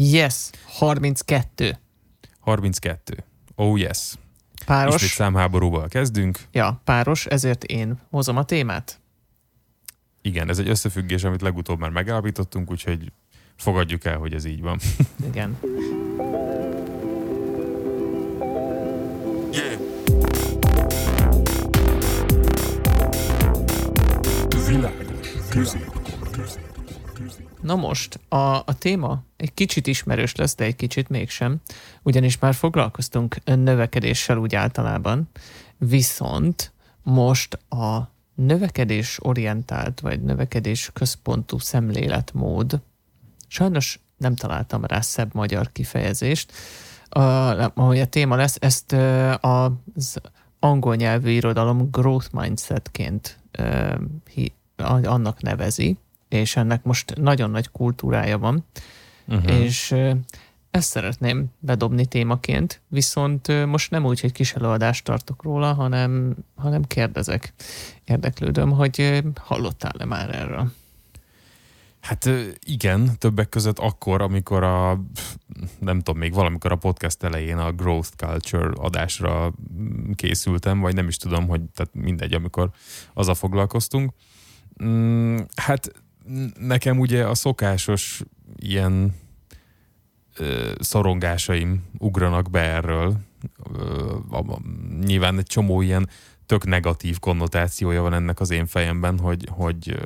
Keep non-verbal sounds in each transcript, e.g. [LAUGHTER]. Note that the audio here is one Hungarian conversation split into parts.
Yes, 32. 32. Oh yes. Páros. Ismét számháborúval kezdünk. Ja, páros, ezért én hozom a témát. Igen, ez egy összefüggés, amit legutóbb már megállapítottunk, úgyhogy fogadjuk el, hogy ez így van. [LAUGHS] Igen. Yeah. Világos középkor. Na most, a, a téma egy kicsit ismerős lesz, de egy kicsit mégsem, ugyanis már foglalkoztunk növekedéssel úgy általában, viszont most a növekedés orientált, vagy növekedés központú szemléletmód, sajnos nem találtam rá szebb magyar kifejezést, ahogy a téma lesz, ezt az angol nyelvű irodalom growth mindsetként annak nevezi, és ennek most nagyon nagy kultúrája van, uh-huh. és ezt szeretném bedobni témaként, viszont most nem úgy, hogy kis előadást tartok róla, hanem, hanem kérdezek. Érdeklődöm, hogy hallottál-e már erről? Hát igen, többek között akkor, amikor a, nem tudom, még valamikor a podcast elején a Growth Culture adásra mm, készültem, vagy nem is tudom, hogy tehát mindegy, amikor az a foglalkoztunk. Mm, hát nekem ugye a szokásos ilyen szorongásaim ugranak be erről. Ö, a, nyilván egy csomó ilyen tök negatív konnotációja van ennek az én fejemben, hogy, hogy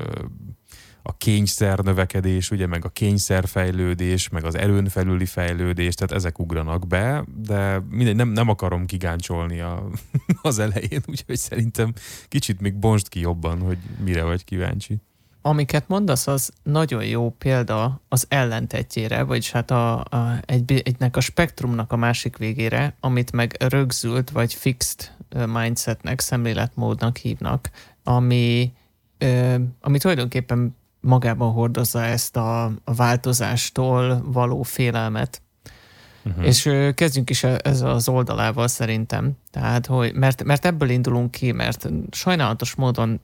a kényszer növekedés, ugye, meg a kényszer fejlődés, meg az erőn felüli fejlődés, tehát ezek ugranak be, de mindegy, nem, nem akarom kigáncsolni a, [LAUGHS] az elején, úgyhogy szerintem kicsit még bonst ki jobban, hogy mire vagy kíváncsi amiket mondasz, az nagyon jó példa az ellentetjére, vagyis hát a, a, egy, egynek a spektrumnak a másik végére, amit meg rögzült vagy fixed mindsetnek, szemléletmódnak hívnak, ami, ami tulajdonképpen magában hordozza ezt a, a változástól való félelmet. Uh-huh. És kezdjünk is e, ezzel az oldalával szerintem. Tehát, hogy, mert, mert ebből indulunk ki, mert sajnálatos módon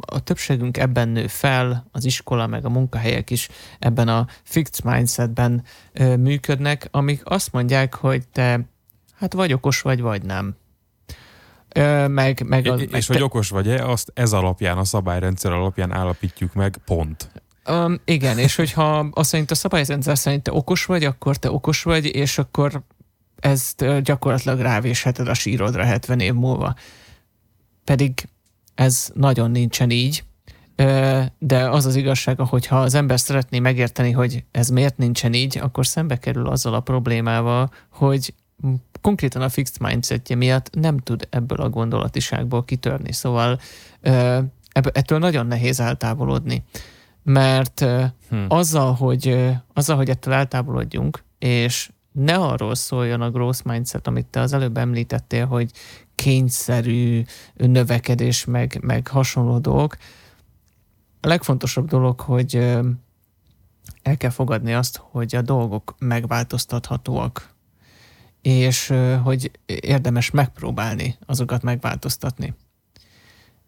a többségünk ebben nő fel, az iskola meg a munkahelyek is ebben a fixed mindsetben ö, működnek, amik azt mondják, hogy te hát vagy okos vagy, vagy nem. Ö, meg, meg a, és meg hogy te... okos vagy-e, azt ez alapján, a szabályrendszer alapján állapítjuk meg, pont. Um, igen, és hogyha azt szerint a szabályrendszer szerint te okos vagy, akkor te okos vagy, és akkor ezt gyakorlatilag rávésheted a sírodra 70 év múlva. Pedig ez nagyon nincsen így, de az az igazság, hogyha az ember szeretné megérteni, hogy ez miért nincsen így, akkor szembe kerül azzal a problémával, hogy konkrétan a fixed mindsetje miatt nem tud ebből a gondolatiságból kitörni. Szóval ettől nagyon nehéz eltávolodni. Mert hmm. azzal, hogy, azzal, hogy ettől eltávolodjunk, és ne arról szóljon a growth mindset, amit te az előbb említettél, hogy kényszerű növekedés, meg, meg hasonló dolgok. A legfontosabb dolog, hogy el kell fogadni azt, hogy a dolgok megváltoztathatóak, és hogy érdemes megpróbálni azokat megváltoztatni.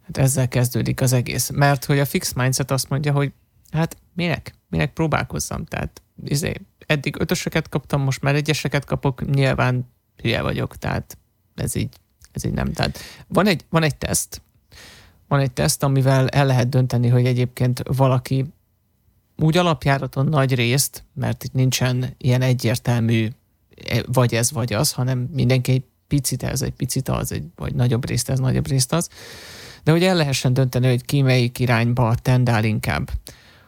Hát ezzel kezdődik az egész. Mert hogy a fix mindset azt mondja, hogy hát minek? Minek próbálkozzam? Tehát izé, eddig ötöseket kaptam, most már egyeseket kapok, nyilván hülye vagyok, tehát ez így ez így nem. Tehát van egy, van egy teszt, van egy teszt, amivel el lehet dönteni, hogy egyébként valaki úgy alapjáraton nagy részt, mert itt nincsen ilyen egyértelmű e, vagy ez, vagy az, hanem mindenki egy picit ez, egy picit az, egy, vagy nagyobb részt ez, nagyobb részt az. De hogy el lehessen dönteni, hogy ki melyik irányba tendál inkább.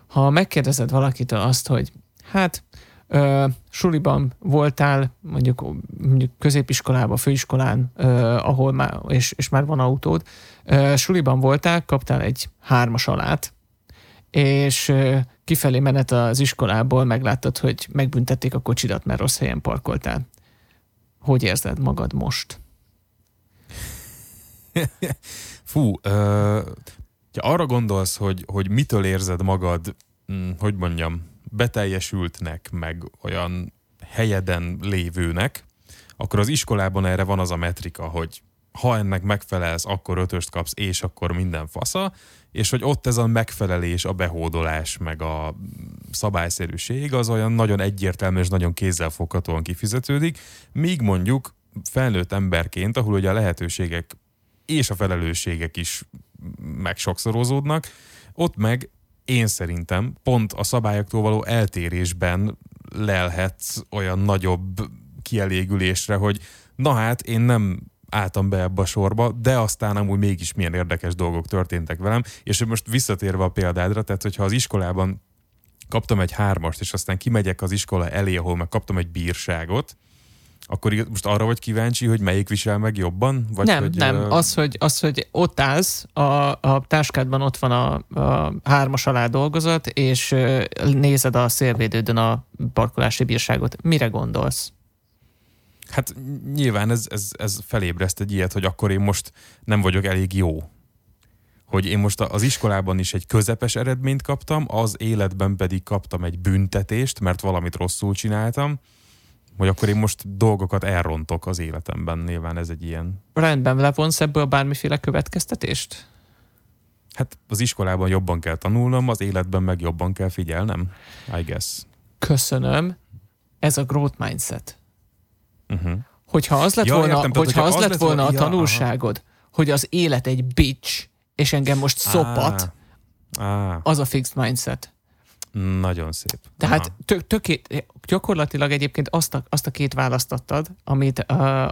Ha megkérdezed valakitől azt, hogy hát ö, suliban voltál, mondjuk, mondjuk középiskolában, főiskolán, ö, ahol már, és, és már van autód, ö, suliban voltál, kaptál egy hármas alát, és ö, kifelé menet az iskolából megláttad, hogy megbüntették a kocsidat, mert rossz helyen parkoltál. Hogy érzed magad most? [LAUGHS] Fú, ö, arra gondolsz, hogy, hogy mitől érzed magad, hm, hogy mondjam, beteljesültnek, meg olyan helyeden lévőnek, akkor az iskolában erre van az a metrika, hogy ha ennek megfelelsz, akkor ötöst kapsz, és akkor minden fasza, és hogy ott ez a megfelelés, a behódolás, meg a szabályszerűség az olyan nagyon egyértelmű és nagyon kézzelfoghatóan kifizetődik, míg mondjuk felnőtt emberként, ahol ugye a lehetőségek és a felelősségek is megsokszorozódnak, ott meg én szerintem pont a szabályoktól való eltérésben lelhetsz olyan nagyobb kielégülésre, hogy na hát én nem álltam be ebbe a sorba, de aztán amúgy mégis milyen érdekes dolgok történtek velem, és most visszatérve a példádra, tehát hogyha az iskolában kaptam egy hármast, és aztán kimegyek az iskola elé, ahol meg kaptam egy bírságot, akkor most arra vagy kíváncsi, hogy melyik visel meg jobban? Vagy nem, hogy, nem. Uh... Az, hogy, az, hogy ott állsz, a, a táskádban ott van a, a hármas alá dolgozat, és nézed a szélvédődön a parkolási bírságot. Mire gondolsz? Hát nyilván ez, ez, ez felébreszt egy ilyet, hogy akkor én most nem vagyok elég jó. Hogy én most az iskolában is egy közepes eredményt kaptam, az életben pedig kaptam egy büntetést, mert valamit rosszul csináltam, hogy akkor én most dolgokat elrontok az életemben, nyilván ez egy ilyen. Rendben, levonsz ebből bármiféle következtetést? Hát az iskolában jobban kell tanulnom, az életben meg jobban kell figyelnem, I guess. Köszönöm. Ez a growth mindset. Uh-huh. Hogyha az lett Ja, volna, értem, tehát, hogyha hogyha az az lett volna a ja, tanulságod, hogy az élet egy bitch, és engem most szopat, Á, á, az a fixed mindset. Nagyon szép. Tehát tök, töké, gyakorlatilag egyébként azt a, azt a két választottad, amit uh,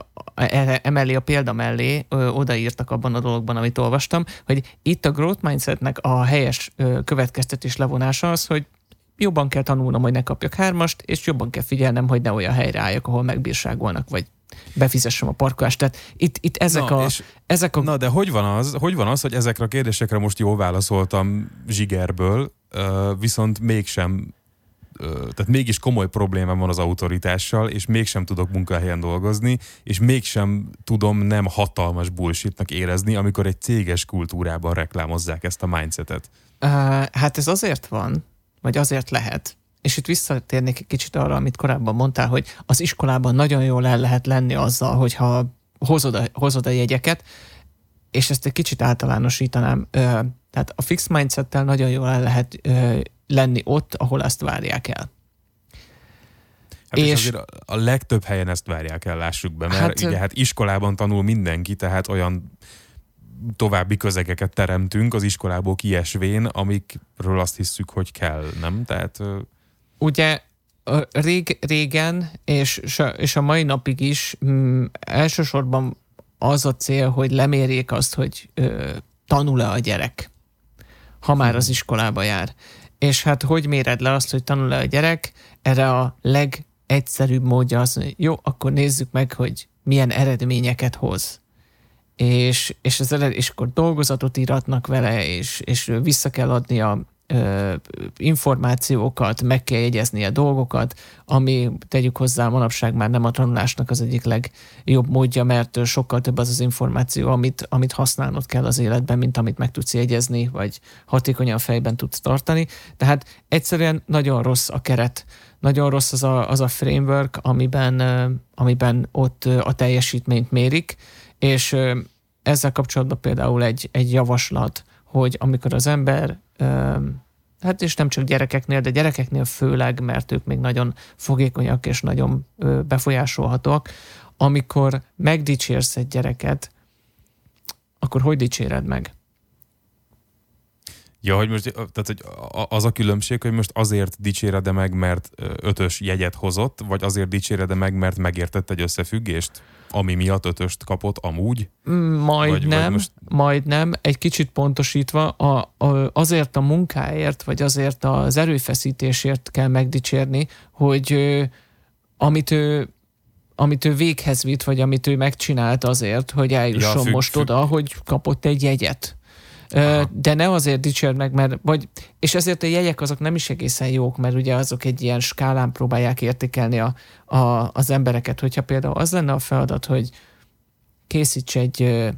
emellé a példa mellé uh, odaírtak abban a dologban, amit olvastam, hogy itt a growth mindsetnek a helyes uh, következtetés levonása az, hogy jobban kell tanulnom, hogy ne kapjak hármast, és jobban kell figyelnem, hogy ne olyan helyre álljak, ahol megbírságolnak, vagy befizessem a parkolást. Tehát itt, itt ezek, Na, a, és- ezek a... Na, de hogy van, az, hogy van az, hogy ezekre a kérdésekre most jól válaszoltam zsigerből, viszont mégsem tehát mégis komoly problémám van az autoritással, és mégsem tudok munkahelyen dolgozni, és mégsem tudom nem hatalmas bullshitnak érezni, amikor egy céges kultúrában reklámozzák ezt a mindsetet. Hát ez azért van, vagy azért lehet, és itt visszatérnék egy kicsit arra, amit korábban mondtál, hogy az iskolában nagyon jól el lehet lenni azzal, hogyha hozod a, hozod a jegyeket, és ezt egy kicsit általánosítanám. Tehát a fix mindsettel nagyon jól el lehet lenni ott, ahol azt várják el. Hát és, És- azért a- legtöbb helyen ezt várják el, lássuk be, mert Hát, ugye hát iskolában tanul mindenki, tehát olyan további közegeket teremtünk az iskolából kiesvén, amikről azt hisszük, hogy kell, nem? Tehát Ugye rég, régen, és, és a- mai napig is mm, elsősorban az a cél, hogy lemérjék azt, hogy ö, tanul-e a gyerek, ha már az iskolába jár. És hát hogy méred le azt, hogy tanul-e a gyerek? Erre a legegyszerűbb módja az, hogy jó, akkor nézzük meg, hogy milyen eredményeket hoz. És, és, az ered, és akkor dolgozatot íratnak vele, és, és vissza kell adni a információkat, meg kell jegyezni a dolgokat, ami tegyük hozzá manapság már nem a tanulásnak az egyik legjobb módja, mert sokkal több az az információ, amit, amit használnod kell az életben, mint amit meg tudsz jegyezni, vagy hatékonyan fejben tudsz tartani. Tehát egyszerűen nagyon rossz a keret, nagyon rossz az a, az a framework, amiben, amiben ott a teljesítményt mérik, és ezzel kapcsolatban például egy, egy javaslat, hogy amikor az ember, hát és nem csak gyerekeknél, de gyerekeknél főleg, mert ők még nagyon fogékonyak és nagyon befolyásolhatóak, amikor megdicsérsz egy gyereket, akkor hogy dicséred meg? Ja, hogy most tehát, hogy az a különbség, hogy most azért dicséred meg, mert ötös jegyet hozott, vagy azért dicséred meg, mert megértett egy összefüggést, ami miatt ötöst kapott amúgy? Majd Vagy- vagy nem, most- majd nem, egy kicsit pontosítva, a, a, azért a munkáért, vagy azért az erőfeszítésért kell megdicsérni, hogy ö, amit ő amit ő véghez vitt, vagy amit ő megcsinált azért, hogy eljusson Ja, függ- most függ- oda, hogy kapott egy jegyet. Aha. De ne azért dicsérd meg, mert vagy, és ezért a jegyek azok nem is egészen jók, mert ugye azok egy ilyen skálán próbálják értékelni a, a, az embereket. Hogyha például az lenne a feladat, hogy készíts egy,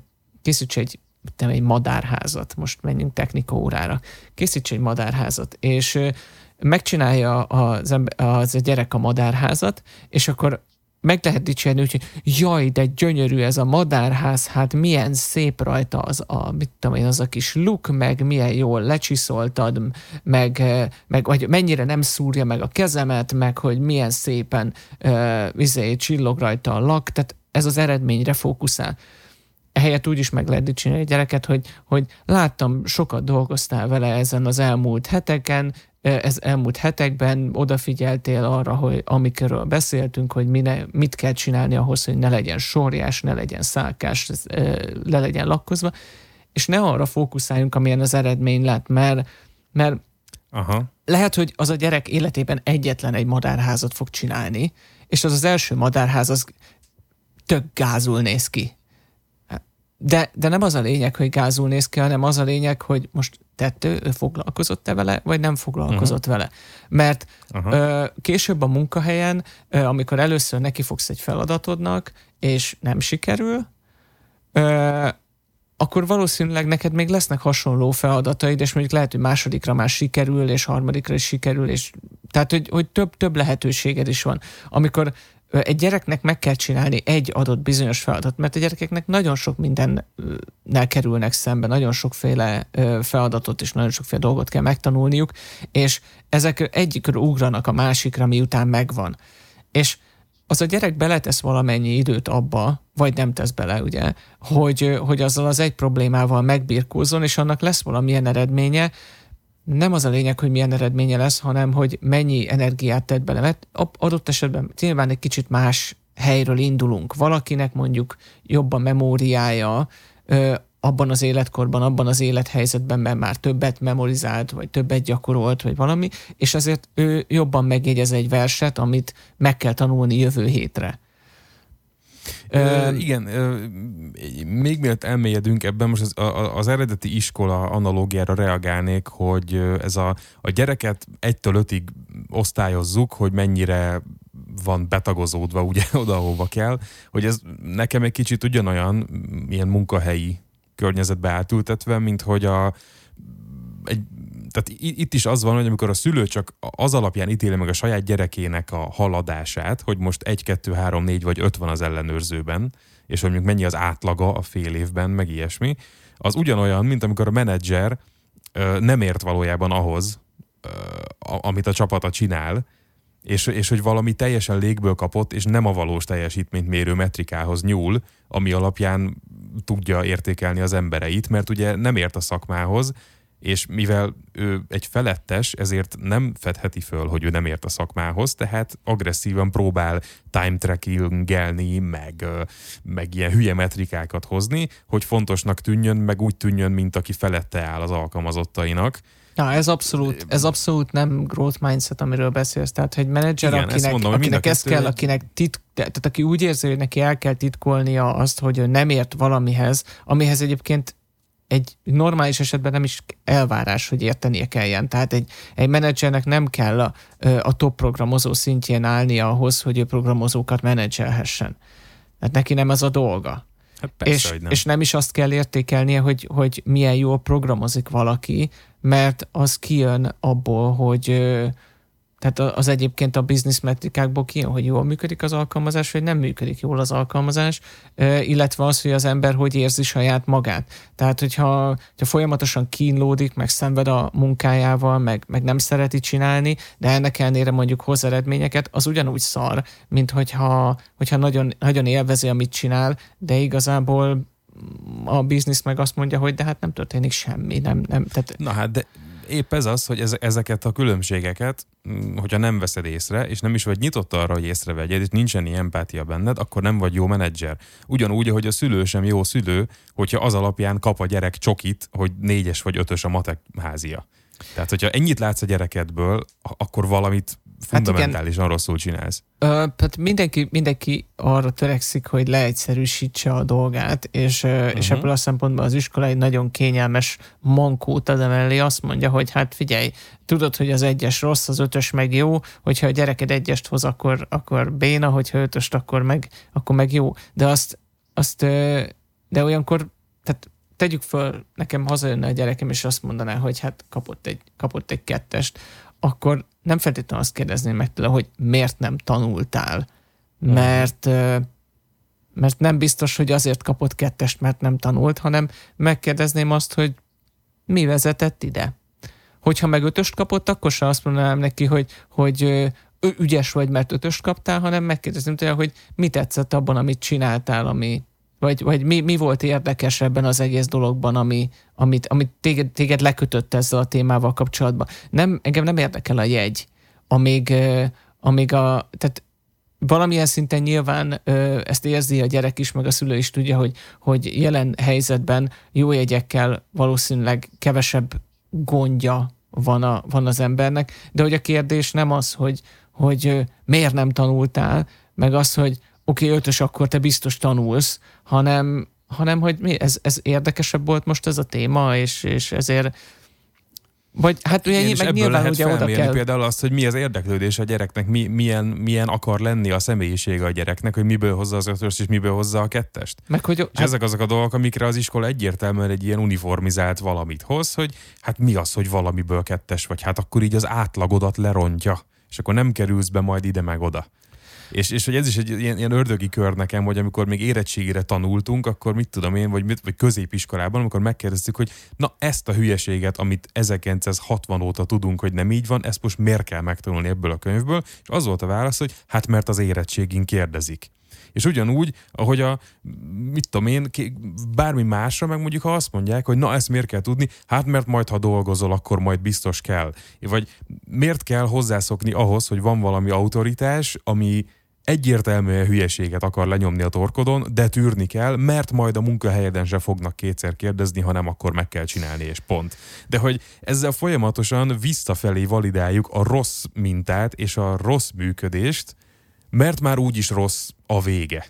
készíts egy, nem egy madárházat, most menjünk technika órára, készíts egy madárházat, és megcsinálja az, ember, az a gyerek a madárházat, és akkor meg lehet dicsérni, hogy jaj, de gyönyörű ez a madárház, hát milyen szép rajta az a, mit tudom én, az a kis luk, meg milyen jól lecsiszoltad, meg, meg vagy mennyire nem szúrja meg a kezemet, meg hogy milyen szépen uh, izé, csillog rajta a lak, tehát ez az eredményre fókuszál. Ehelyett úgy is meg lehet dicsérni egy gyereket, hogy, hogy láttam, sokat dolgoztál vele ezen az elmúlt heteken, ez elmúlt hetekben odafigyeltél arra, hogy amikről beszéltünk, hogy mine, mit kell csinálni ahhoz, hogy ne legyen sorjás, ne legyen szálkás, le legyen lakkozva, és ne arra fókuszáljunk, amilyen az eredmény lett, mert, mert Aha. lehet, hogy az a gyerek életében egyetlen egy madárházat fog csinálni, és az az első madárház az tök gázul néz ki. De, de nem az a lényeg, hogy gázul néz ki, hanem az a lényeg, hogy most tettő, ő foglalkozott-e vele, vagy nem foglalkozott uh-huh. vele. Mert uh-huh. ö, később a munkahelyen, ö, amikor először neki fogsz egy feladatodnak, és nem sikerül, ö, akkor valószínűleg neked még lesznek hasonló feladataid, és mondjuk lehet, hogy másodikra már sikerül, és harmadikra is sikerül, és tehát, hogy, hogy több, több lehetőséged is van. Amikor egy gyereknek meg kell csinálni egy adott bizonyos feladat, mert a gyerekeknek nagyon sok mindennel kerülnek szembe, nagyon sokféle feladatot és nagyon sokféle dolgot kell megtanulniuk, és ezek egyikről ugranak a másikra, miután megvan. És az a gyerek beletesz valamennyi időt abba, vagy nem tesz bele, ugye, hogy, hogy azzal az egy problémával megbirkózon, és annak lesz valamilyen eredménye, nem az a lényeg, hogy milyen eredménye lesz, hanem hogy mennyi energiát tett bele. Mert adott esetben nyilván egy kicsit más helyről indulunk. Valakinek mondjuk jobb a memóriája, abban az életkorban, abban az élethelyzetben, mert már többet memorizált, vagy többet gyakorolt, vagy valami, és azért ő jobban megjegyez egy verset, amit meg kell tanulni jövő hétre. Ö, igen, ö, még mielőtt elmélyedünk ebben, most az, a, az eredeti iskola analógiára reagálnék, hogy ez a, a gyereket egytől ötig osztályozzuk, hogy mennyire van betagozódva ugye [LAUGHS] oda, ahova kell, hogy ez nekem egy kicsit ugyanolyan ilyen munkahelyi környezetbe átültetve, mint hogy a, egy tehát itt is az van, hogy amikor a szülő csak az alapján ítéli meg a saját gyerekének a haladását, hogy most 1, 2, 3, 4 vagy 5 van az ellenőrzőben, és hogy mondjuk mennyi az átlaga a fél évben, meg ilyesmi, az ugyanolyan, mint amikor a menedzser nem ért valójában ahhoz, amit a csapata csinál, és, és hogy valami teljesen légből kapott, és nem a valós teljesítményt mérő metrikához nyúl, ami alapján tudja értékelni az embereit, mert ugye nem ért a szakmához, és mivel ő egy felettes, ezért nem fedheti föl, hogy ő nem ért a szakmához, tehát agresszívan próbál time trackingelni, meg, meg ilyen hülye metrikákat hozni, hogy fontosnak tűnjön, meg úgy tűnjön, mint aki felette áll az alkalmazottainak. Ja, ez abszolút, ez abszolút nem growth mindset, amiről beszélsz. Tehát, hogy menedzser, Igen, akinek, mondom, akinek ez kell, akinek tit, tehát aki úgy érzi, hogy neki el kell titkolnia azt, hogy ő nem ért valamihez, amihez egyébként egy normális esetben nem is elvárás, hogy értenie kelljen. Tehát egy, egy menedzsernek nem kell a, a top programozó szintjén állni ahhoz, hogy ő programozókat menedzselhessen. Tehát neki nem ez a dolga. Hát persze, és, hogy nem. és nem is azt kell értékelnie, hogy, hogy milyen jól programozik valaki, mert az kijön abból, hogy tehát az egyébként a business metrikákból kijön, hogy jól működik az alkalmazás, vagy nem működik jól az alkalmazás, illetve az, hogy az ember hogy érzi saját magát. Tehát, hogyha, hogyha folyamatosan kínlódik, meg szenved a munkájával, meg, meg nem szereti csinálni, de ennek ellenére mondjuk hoz eredményeket, az ugyanúgy szar, mint hogyha, hogyha nagyon, nagyon élvezi, amit csinál, de igazából a biznisz meg azt mondja, hogy de hát nem történik semmi. Nem, nem, tehát... Na hát, de épp ez az, hogy ezeket a különbségeket, mm, hogyha nem veszed észre, és nem is vagy nyitott arra, hogy észrevegyed, és nincsen ilyen empátia benned, akkor nem vagy jó menedzser. Ugyanúgy, hogy a szülő sem jó szülő, hogyha az alapján kap a gyerek csokit, hogy négyes vagy ötös a matek házia. Tehát, hogyha ennyit látsz a gyerekedből, akkor valamit fundamentálisan hát rosszul csinálsz. Ö, tehát mindenki, mindenki arra törekszik, hogy leegyszerűsítse a dolgát, és, uh-huh. és ebből a szempontból az iskola egy nagyon kényelmes mankót ad emellé, azt mondja, hogy hát figyelj, tudod, hogy az egyes rossz, az ötös meg jó, hogyha a gyereked egyest hoz, akkor, akkor béna, hogyha ötöst, akkor meg, akkor meg jó. De azt, azt de olyankor, tehát tegyük föl, nekem hazajönne a gyerekem, és azt mondaná, hogy hát kapott egy, kapott egy kettest, akkor nem feltétlenül azt kérdezném meg tőle, hogy miért nem tanultál, mert mert nem biztos, hogy azért kapott kettest, mert nem tanult, hanem megkérdezném azt, hogy mi vezetett ide. Hogyha meg ötöst kapott, akkor se azt mondanám neki, hogy, hogy ügyes vagy, mert ötöst kaptál, hanem megkérdezném tőle, hogy mi tetszett abban, amit csináltál, ami, vagy, vagy mi, mi volt érdekes ebben az egész dologban, ami, amit, amit téged, téged lekötött ezzel a témával kapcsolatban. Nem, engem nem érdekel a jegy, amíg, amíg a, tehát valamilyen szinten nyilván ezt érzi a gyerek is, meg a szülő is tudja, hogy, hogy jelen helyzetben jó jegyekkel valószínűleg kevesebb gondja van, a, van az embernek, de hogy a kérdés nem az, hogy, hogy miért nem tanultál, meg az, hogy oké, okay, ötös, akkor te biztos tanulsz, hanem, hanem hogy mi, ez, ez érdekesebb volt most ez a téma, és, és ezért vagy hát ugye Igen, meg nyilván lehet ugye oda kell. például azt, hogy mi az érdeklődés a gyereknek, mi, milyen, milyen akar lenni a személyisége a gyereknek, hogy miből hozza az ötöst és miből hozza a kettest. Meg, hogy, és hát, ezek azok a dolgok, amikre az iskola egyértelműen egy ilyen uniformizált valamit hoz, hogy hát mi az, hogy valamiből kettes vagy, hát akkor így az átlagodat lerontja, és akkor nem kerülsz be majd ide meg oda. És, és hogy ez is egy ilyen, ilyen ördögi kör nekem, hogy amikor még érettségére tanultunk, akkor mit tudom én, vagy, mit, vagy középiskolában, amikor megkérdeztük, hogy na ezt a hülyeséget, amit 1960 óta tudunk, hogy nem így van, ezt most miért kell megtanulni ebből a könyvből? És az volt a válasz, hogy hát mert az érettségén kérdezik. És ugyanúgy, ahogy a, mit tudom én, bármi másra, meg mondjuk ha azt mondják, hogy na ezt miért kell tudni, hát mert majd ha dolgozol, akkor majd biztos kell. Vagy miért kell hozzászokni ahhoz, hogy van valami autoritás, ami egyértelműen hülyeséget akar lenyomni a torkodon, de tűrni kell, mert majd a munkahelyeden se fognak kétszer kérdezni, hanem akkor meg kell csinálni, és pont. De hogy ezzel folyamatosan visszafelé validáljuk a rossz mintát és a rossz működést, mert már úgyis rossz a vége.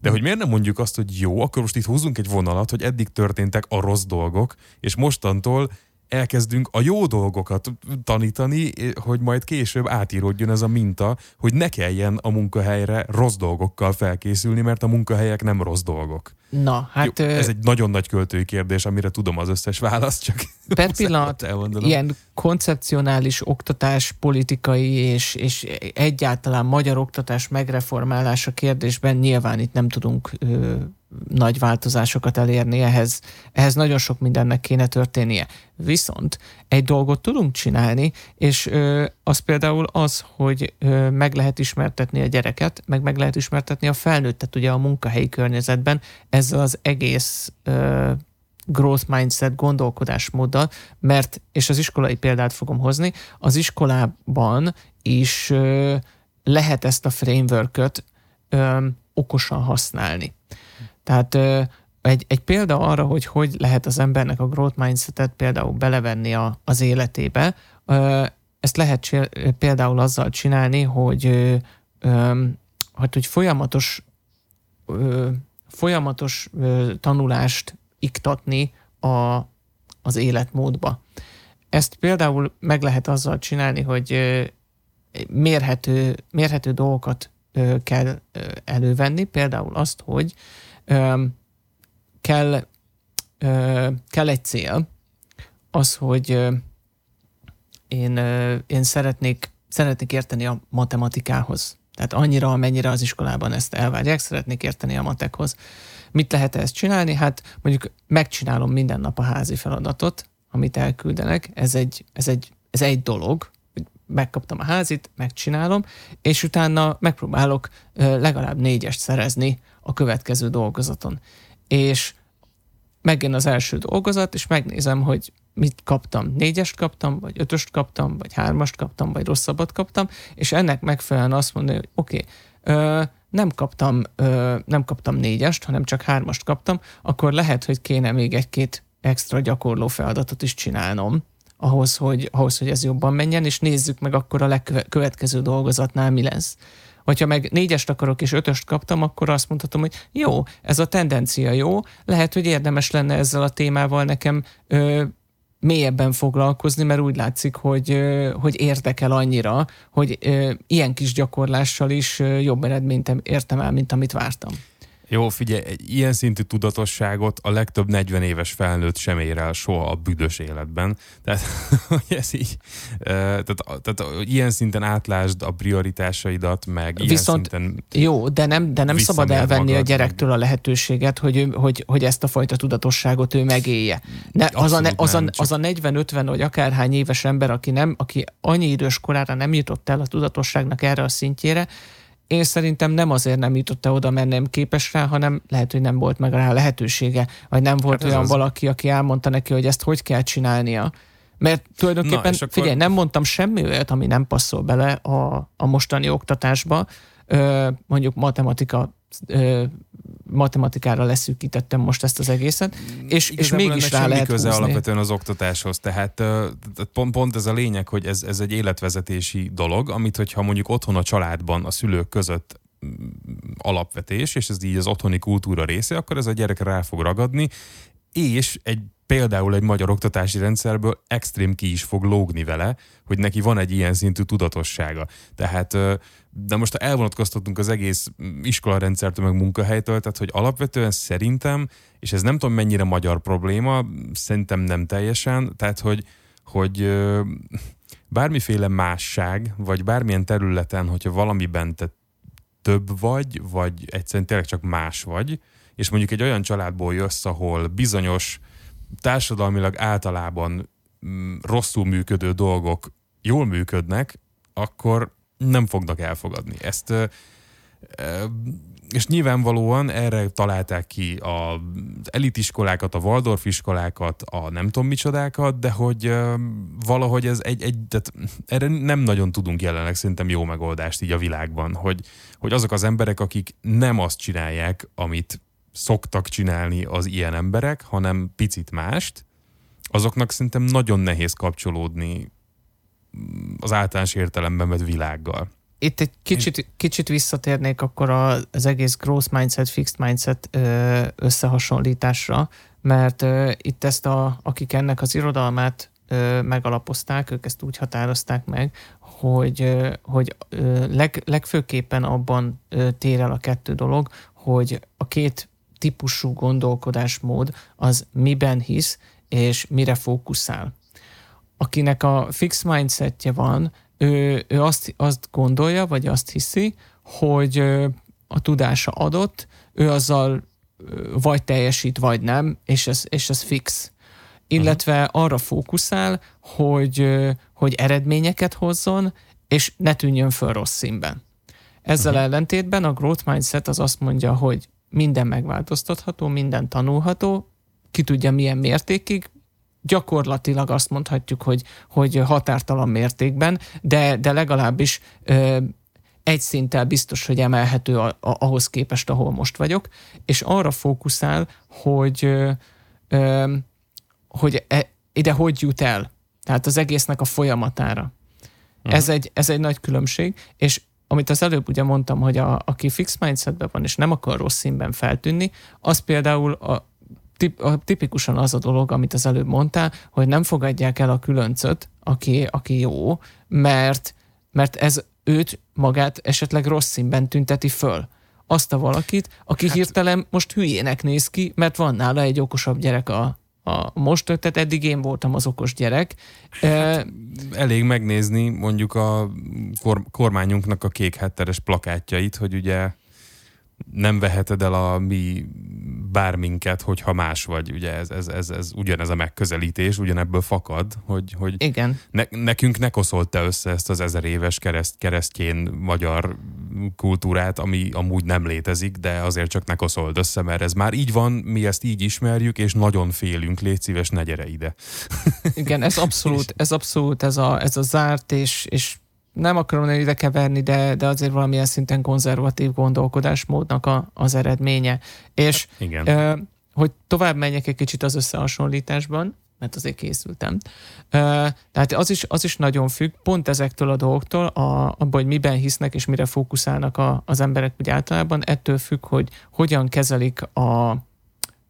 De hogy miért nem mondjuk azt, hogy jó, akkor most itt húzunk egy vonalat, hogy eddig történtek a rossz dolgok, és mostantól elkezdünk a jó dolgokat tanítani, hogy majd később átíródjon ez a minta, hogy ne kelljen a munkahelyre rossz dolgokkal felkészülni, mert a munkahelyek nem rossz dolgok. Na, hát... Jó, ez egy nagyon nagy költői kérdés, amire tudom az összes választ, csak... Per [LAUGHS] pillanat, ilyen koncepcionális oktatás, politikai és, és egyáltalán magyar oktatás megreformálása kérdésben nyilván itt nem tudunk ö, nagy változásokat elérni, ehhez, ehhez nagyon sok mindennek kéne történnie. Viszont egy dolgot tudunk csinálni, és ö, az például az, hogy ö, meg lehet ismertetni a gyereket, meg meg lehet ismertetni a felnőttet ugye a munkahelyi környezetben ezzel az egész ö, growth mindset gondolkodásmóddal, mert, és az iskolai példát fogom hozni, az iskolában is ö, lehet ezt a frameworköt okosan használni. Tehát egy, egy példa arra, hogy hogy lehet az embernek a growth mindsetet például belevenni a, az életébe, ezt lehet például azzal csinálni, hogy, hát, hogy folyamatos, folyamatos tanulást iktatni a, az életmódba. Ezt például meg lehet azzal csinálni, hogy mérhető, mérhető dolgokat kell elővenni, például azt, hogy kell, kell egy cél, az, hogy én, én szeretnék, szeretnék érteni a matematikához. Tehát annyira, amennyire az iskolában ezt elvárják, szeretnék érteni a matekhoz. Mit lehet ezt csinálni? Hát mondjuk megcsinálom minden nap a házi feladatot, amit elküldenek. Ez egy, ez egy, ez egy dolog, megkaptam a házit, megcsinálom, és utána megpróbálok legalább négyest szerezni a következő dolgozaton. És megjön az első dolgozat, és megnézem, hogy mit kaptam. Négyest kaptam, vagy ötöst kaptam, vagy hármast kaptam, vagy rosszabbat kaptam, és ennek megfelelően azt mondani, hogy oké, okay, nem kaptam, ö, nem kaptam négyest, hanem csak hármast kaptam, akkor lehet, hogy kéne még egy-két extra gyakorló feladatot is csinálnom, ahhoz, hogy, ahhoz, hogy ez jobban menjen, és nézzük meg akkor a legkövetkező dolgozatnál mi lesz. Hogyha meg négyest akarok és ötöst kaptam, akkor azt mondhatom, hogy jó, ez a tendencia jó, lehet, hogy érdemes lenne ezzel a témával nekem ö, mélyebben foglalkozni, mert úgy látszik, hogy, ö, hogy érdekel annyira, hogy ö, ilyen kis gyakorlással is ö, jobb eredményt értem el, mint amit vártam. Jó, figyelj, egy ilyen szintű tudatosságot a legtöbb 40 éves felnőtt sem ér el soha a büdös életben. Tehát, [LAUGHS] hogy ez így, tehát, tehát ilyen szinten átlásd a prioritásaidat, meg ilyen Viszont szinten jó, de nem, de nem szabad elvenni magad, a gyerektől a lehetőséget, hogy, ő, hogy, hogy ezt a fajta tudatosságot ő megélje. Ne, az, a, az, a, az a 40-50 vagy akárhány éves ember, aki, nem, aki annyi idős korára nem jutott el a tudatosságnak erre a szintjére, én szerintem nem azért nem jutott el oda, mert nem képes rá, hanem lehet, hogy nem volt meg rá lehetősége, vagy nem volt Hát olyan az. valaki, aki elmondta neki, hogy ezt hogy kell csinálnia. Mert tulajdonképpen, Na, akkor- figyelj, nem mondtam semmi olyat, ami nem passzol bele a, a mostani oktatásba. Ö, mondjuk matematika, ö, matematikára leszűkítettem most ezt az egészet, és, és Igazából mégis rá lehet köze húzni. alapvetően az oktatáshoz. Tehát pont, pont ez a lényeg, hogy ez, ez egy életvezetési dolog, amit hogyha mondjuk otthon a családban a szülők között mm, alapvetés, és ez így az otthoni kultúra része, akkor ez a gyerek rá fog ragadni, és egy például egy magyar oktatási rendszerből extrém ki is fog lógni vele, hogy neki van egy ilyen szintű tudatossága. Tehát, de most ha elvonatkoztatunk az egész iskolarendszertől, meg munkahelytől, tehát hogy alapvetően szerintem, és ez nem tudom mennyire magyar probléma, szerintem nem teljesen, tehát hogy, hogy bármiféle másság, vagy bármilyen területen, hogyha valamiben te több vagy, vagy egyszerűen tényleg csak más vagy, és mondjuk egy olyan családból jössz, ahol bizonyos társadalmilag általában mm, rosszul működő dolgok jól működnek, akkor nem fognak elfogadni. Ezt és nyilvánvalóan erre találták ki az elitiskolákat, a Waldorf iskolákat, a nem tudom micsodákat, de hogy valahogy ez egy, egy tehát erre nem nagyon tudunk jelenleg szerintem jó megoldást így a világban, hogy, hogy azok az emberek, akik nem azt csinálják, amit szoktak csinálni az ilyen emberek, hanem picit mást, azoknak szerintem nagyon nehéz kapcsolódni az általános értelemben vett világgal. Itt egy kicsit, kicsit visszatérnék akkor az egész growth mindset, fixed mindset összehasonlításra, mert itt ezt, a, akik ennek az irodalmát megalapozták, ők ezt úgy határozták meg, hogy, hogy leg, legfőképpen abban tér el a kettő dolog, hogy a két típusú gondolkodásmód az miben hisz, és mire fókuszál. Akinek a fix mindsetje van, ő, ő azt, azt gondolja, vagy azt hiszi, hogy a tudása adott, ő azzal vagy teljesít, vagy nem, és ez, és ez fix. Illetve arra fókuszál, hogy, hogy eredményeket hozzon, és ne tűnjön föl rossz színben. Ezzel uh-huh. ellentétben a growth mindset az azt mondja, hogy minden megváltoztatható, minden tanulható, ki tudja milyen mértékig, gyakorlatilag azt mondhatjuk, hogy, hogy határtalan mértékben, de, de legalábbis ö, egy szinttel biztos, hogy emelhető a, a, ahhoz képest, ahol most vagyok, és arra fókuszál, hogy, ö, ö, hogy e, ide hogy jut el. Tehát az egésznek a folyamatára. Uh-huh. Ez, egy, ez egy nagy különbség, és amit az előbb ugye mondtam, hogy a, aki fix mindsetben van, és nem akar rossz színben feltűnni, az például a, tip, a, tipikusan az a dolog, amit az előbb mondtál, hogy nem fogadják el a különcöt, aki, aki jó, mert, mert ez őt magát esetleg rossz színben tünteti föl. Azt a valakit, aki hát, hirtelen most hülyének néz ki, mert van nála egy okosabb gyerek a, a most, tehát eddig én voltam az okos gyerek. Hát, Elég megnézni mondjuk a kor, kormányunknak a kék hetteres plakátjait, hogy ugye nem veheted el a mi bárminket, hogyha más vagy. Ugye ez, ez, ez, ez ugyanez a megközelítés, ugyanebből fakad, hogy, hogy Igen. Ne, nekünk ne koszolta össze ezt az ezer éves kereszt, keresztjén magyar kultúrát, ami amúgy nem létezik, de azért csak ne koszold össze, mert ez már így van, mi ezt így ismerjük, és nagyon félünk, légy szíves, ne gyere ide. Igen, ez [LAUGHS] abszolút, ez abszolút ez a, ez a zárt, és, és nem akarom ide keverni, de, de azért valamilyen szinten konzervatív gondolkodásmódnak a, az eredménye. És Igen. ö, hogy tovább menjek egy kicsit az összehasonlításban, mert azért készültem. Ö, tehát az is, az is nagyon függ, pont ezektől a dolgoktól, a, abban, hogy miben hisznek és mire fókuszálnak a, az emberek úgy általában, ettől függ, hogy hogyan kezelik a,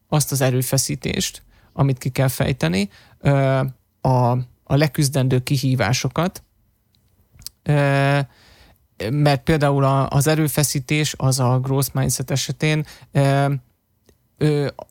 azt az erőfeszítést, amit ki kell fejteni, ö, a, a leküzdendő kihívásokat, mert például az erőfeszítés az a growth mindset esetén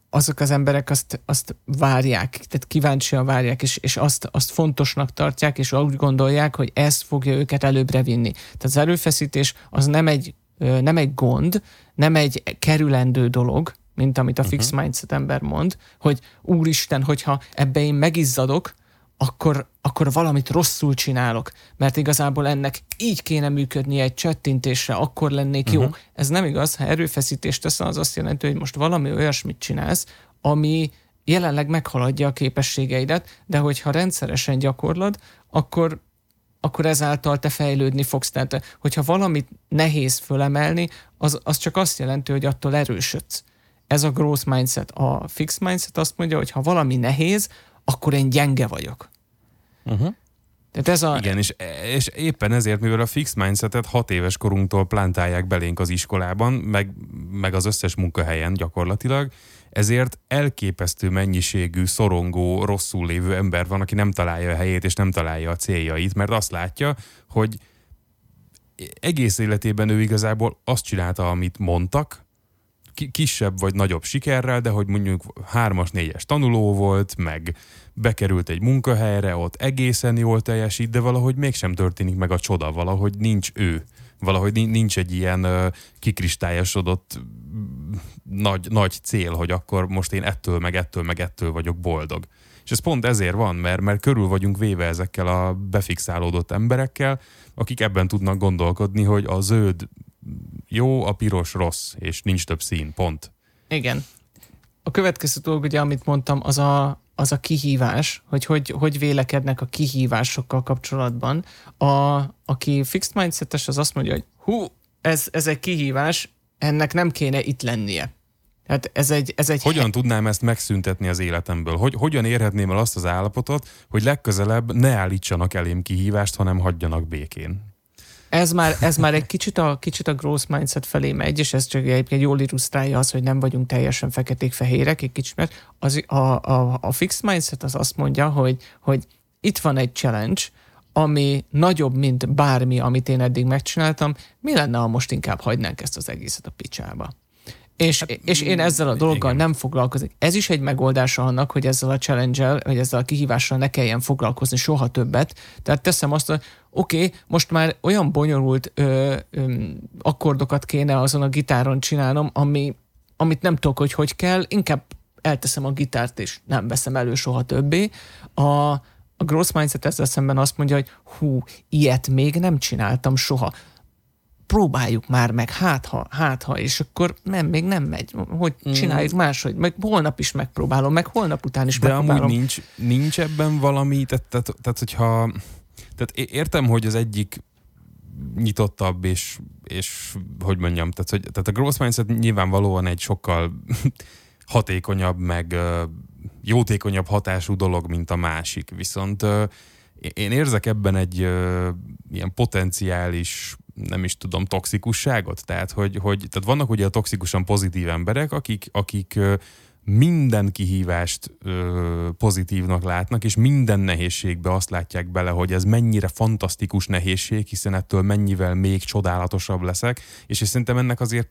azok az emberek azt, azt várják, tehát kíváncsian várják, és, és azt, azt fontosnak tartják, és úgy gondolják, hogy ez fogja őket előbbre vinni. Tehát az erőfeszítés az nem egy, nem egy gond, nem egy kerülendő dolog, mint amit a fix uh-huh. mindset ember mond, hogy úristen, hogyha ebbe én megizzadok, akkor, akkor valamit rosszul csinálok, mert igazából ennek így kéne működnie egy csettintésre, akkor lennék jó. Uh-huh. Ez nem igaz, ha erőfeszítést teszel, az azt jelenti, hogy most valami olyasmit csinálsz, ami jelenleg meghaladja a képességeidet, de hogyha rendszeresen gyakorlod, akkor, akkor ezáltal te fejlődni fogsz. Tehát, hogyha valamit nehéz fölemelni, az, az csak azt jelenti, hogy attól erősödsz. Ez a growth mindset. A fix mindset azt mondja, hogy ha valami nehéz, akkor én gyenge vagyok. Uh-huh. Tehát ez a... Igen, és, és éppen ezért, mivel a fix mindsetet hat éves korunktól plántálják belénk az iskolában, meg, meg az összes munkahelyen gyakorlatilag, ezért elképesztő mennyiségű, szorongó, rosszul lévő ember van, aki nem találja a helyét és nem találja a céljait, mert azt látja, hogy egész életében ő igazából azt csinálta, amit mondtak, kisebb vagy nagyobb sikerrel, de hogy mondjuk hármas, négyes tanuló volt, meg bekerült egy munkahelyre, ott egészen jól teljesít, de valahogy mégsem történik meg a csoda, valahogy nincs ő. Valahogy nincs egy ilyen kikristályosodott nagy, nagy cél, hogy akkor most én ettől, meg ettől, meg ettől vagyok boldog. És ez pont ezért van, mert, mert körül vagyunk véve ezekkel a befixálódott emberekkel, akik ebben tudnak gondolkodni, hogy a zöld jó, a piros rossz, és nincs több szín, pont. Igen. A következő dolog, ugye, amit mondtam, az a, az a kihívás, hogy, hogy hogy vélekednek a kihívásokkal kapcsolatban. A, aki fixed mindsetes, az azt mondja, hogy hú, ez, ez egy kihívás, ennek nem kéne itt lennie. Hát ez egy, ez egy hogyan he- tudnám ezt megszüntetni az életemből? Hogy, hogyan érhetném el azt az állapotot, hogy legközelebb ne állítsanak elém kihívást, hanem hagyjanak békén? Ez már, ez már egy kicsit a, kicsit a growth mindset felé megy, és ez csak egyébként jól illusztrálja az, hogy nem vagyunk teljesen feketék-fehérek, egy kicsit, mert az, a, a, a fixed mindset az azt mondja, hogy, hogy itt van egy challenge, ami nagyobb, mint bármi, amit én eddig megcsináltam, mi lenne, ha most inkább hagynánk ezt az egészet a picsába? És, hát, és én ezzel a dologgal igen. nem foglalkozok. Ez is egy megoldása annak, hogy ezzel a challenge vagy ezzel a kihívással ne kelljen foglalkozni soha többet. Tehát teszem azt, hogy oké, okay, most már olyan bonyolult ö, ö, akkordokat kéne azon a gitáron csinálnom, ami, amit nem tudok, hogy hogy kell, inkább elteszem a gitárt, és nem veszem elő soha többé. A, a Gross Mindset ezzel szemben azt mondja, hogy hú, ilyet még nem csináltam soha próbáljuk már meg, hát ha, hát ha, és akkor nem, még nem megy. Hogy mm. csináljuk mm. máshogy, meg holnap is megpróbálom, meg holnap után is De megpróbálom. amúgy nincs, nincs ebben valami, tehát, tehát, tehát hogyha, tehát értem, hogy az egyik nyitottabb, és, és hogy mondjam, tehát, hogy, tehát a growth mindset nyilvánvalóan egy sokkal [LAUGHS] hatékonyabb, meg jótékonyabb hatású dolog, mint a másik. Viszont én érzek ebben egy ilyen potenciális nem is tudom, toxikusságot? Tehát, hogy, hogy tehát vannak ugye a toxikusan pozitív emberek, akik, akik minden kihívást ö, pozitívnak látnak, és minden nehézségbe azt látják bele, hogy ez mennyire fantasztikus nehézség, hiszen ettől mennyivel még csodálatosabb leszek, és én szerintem ennek azért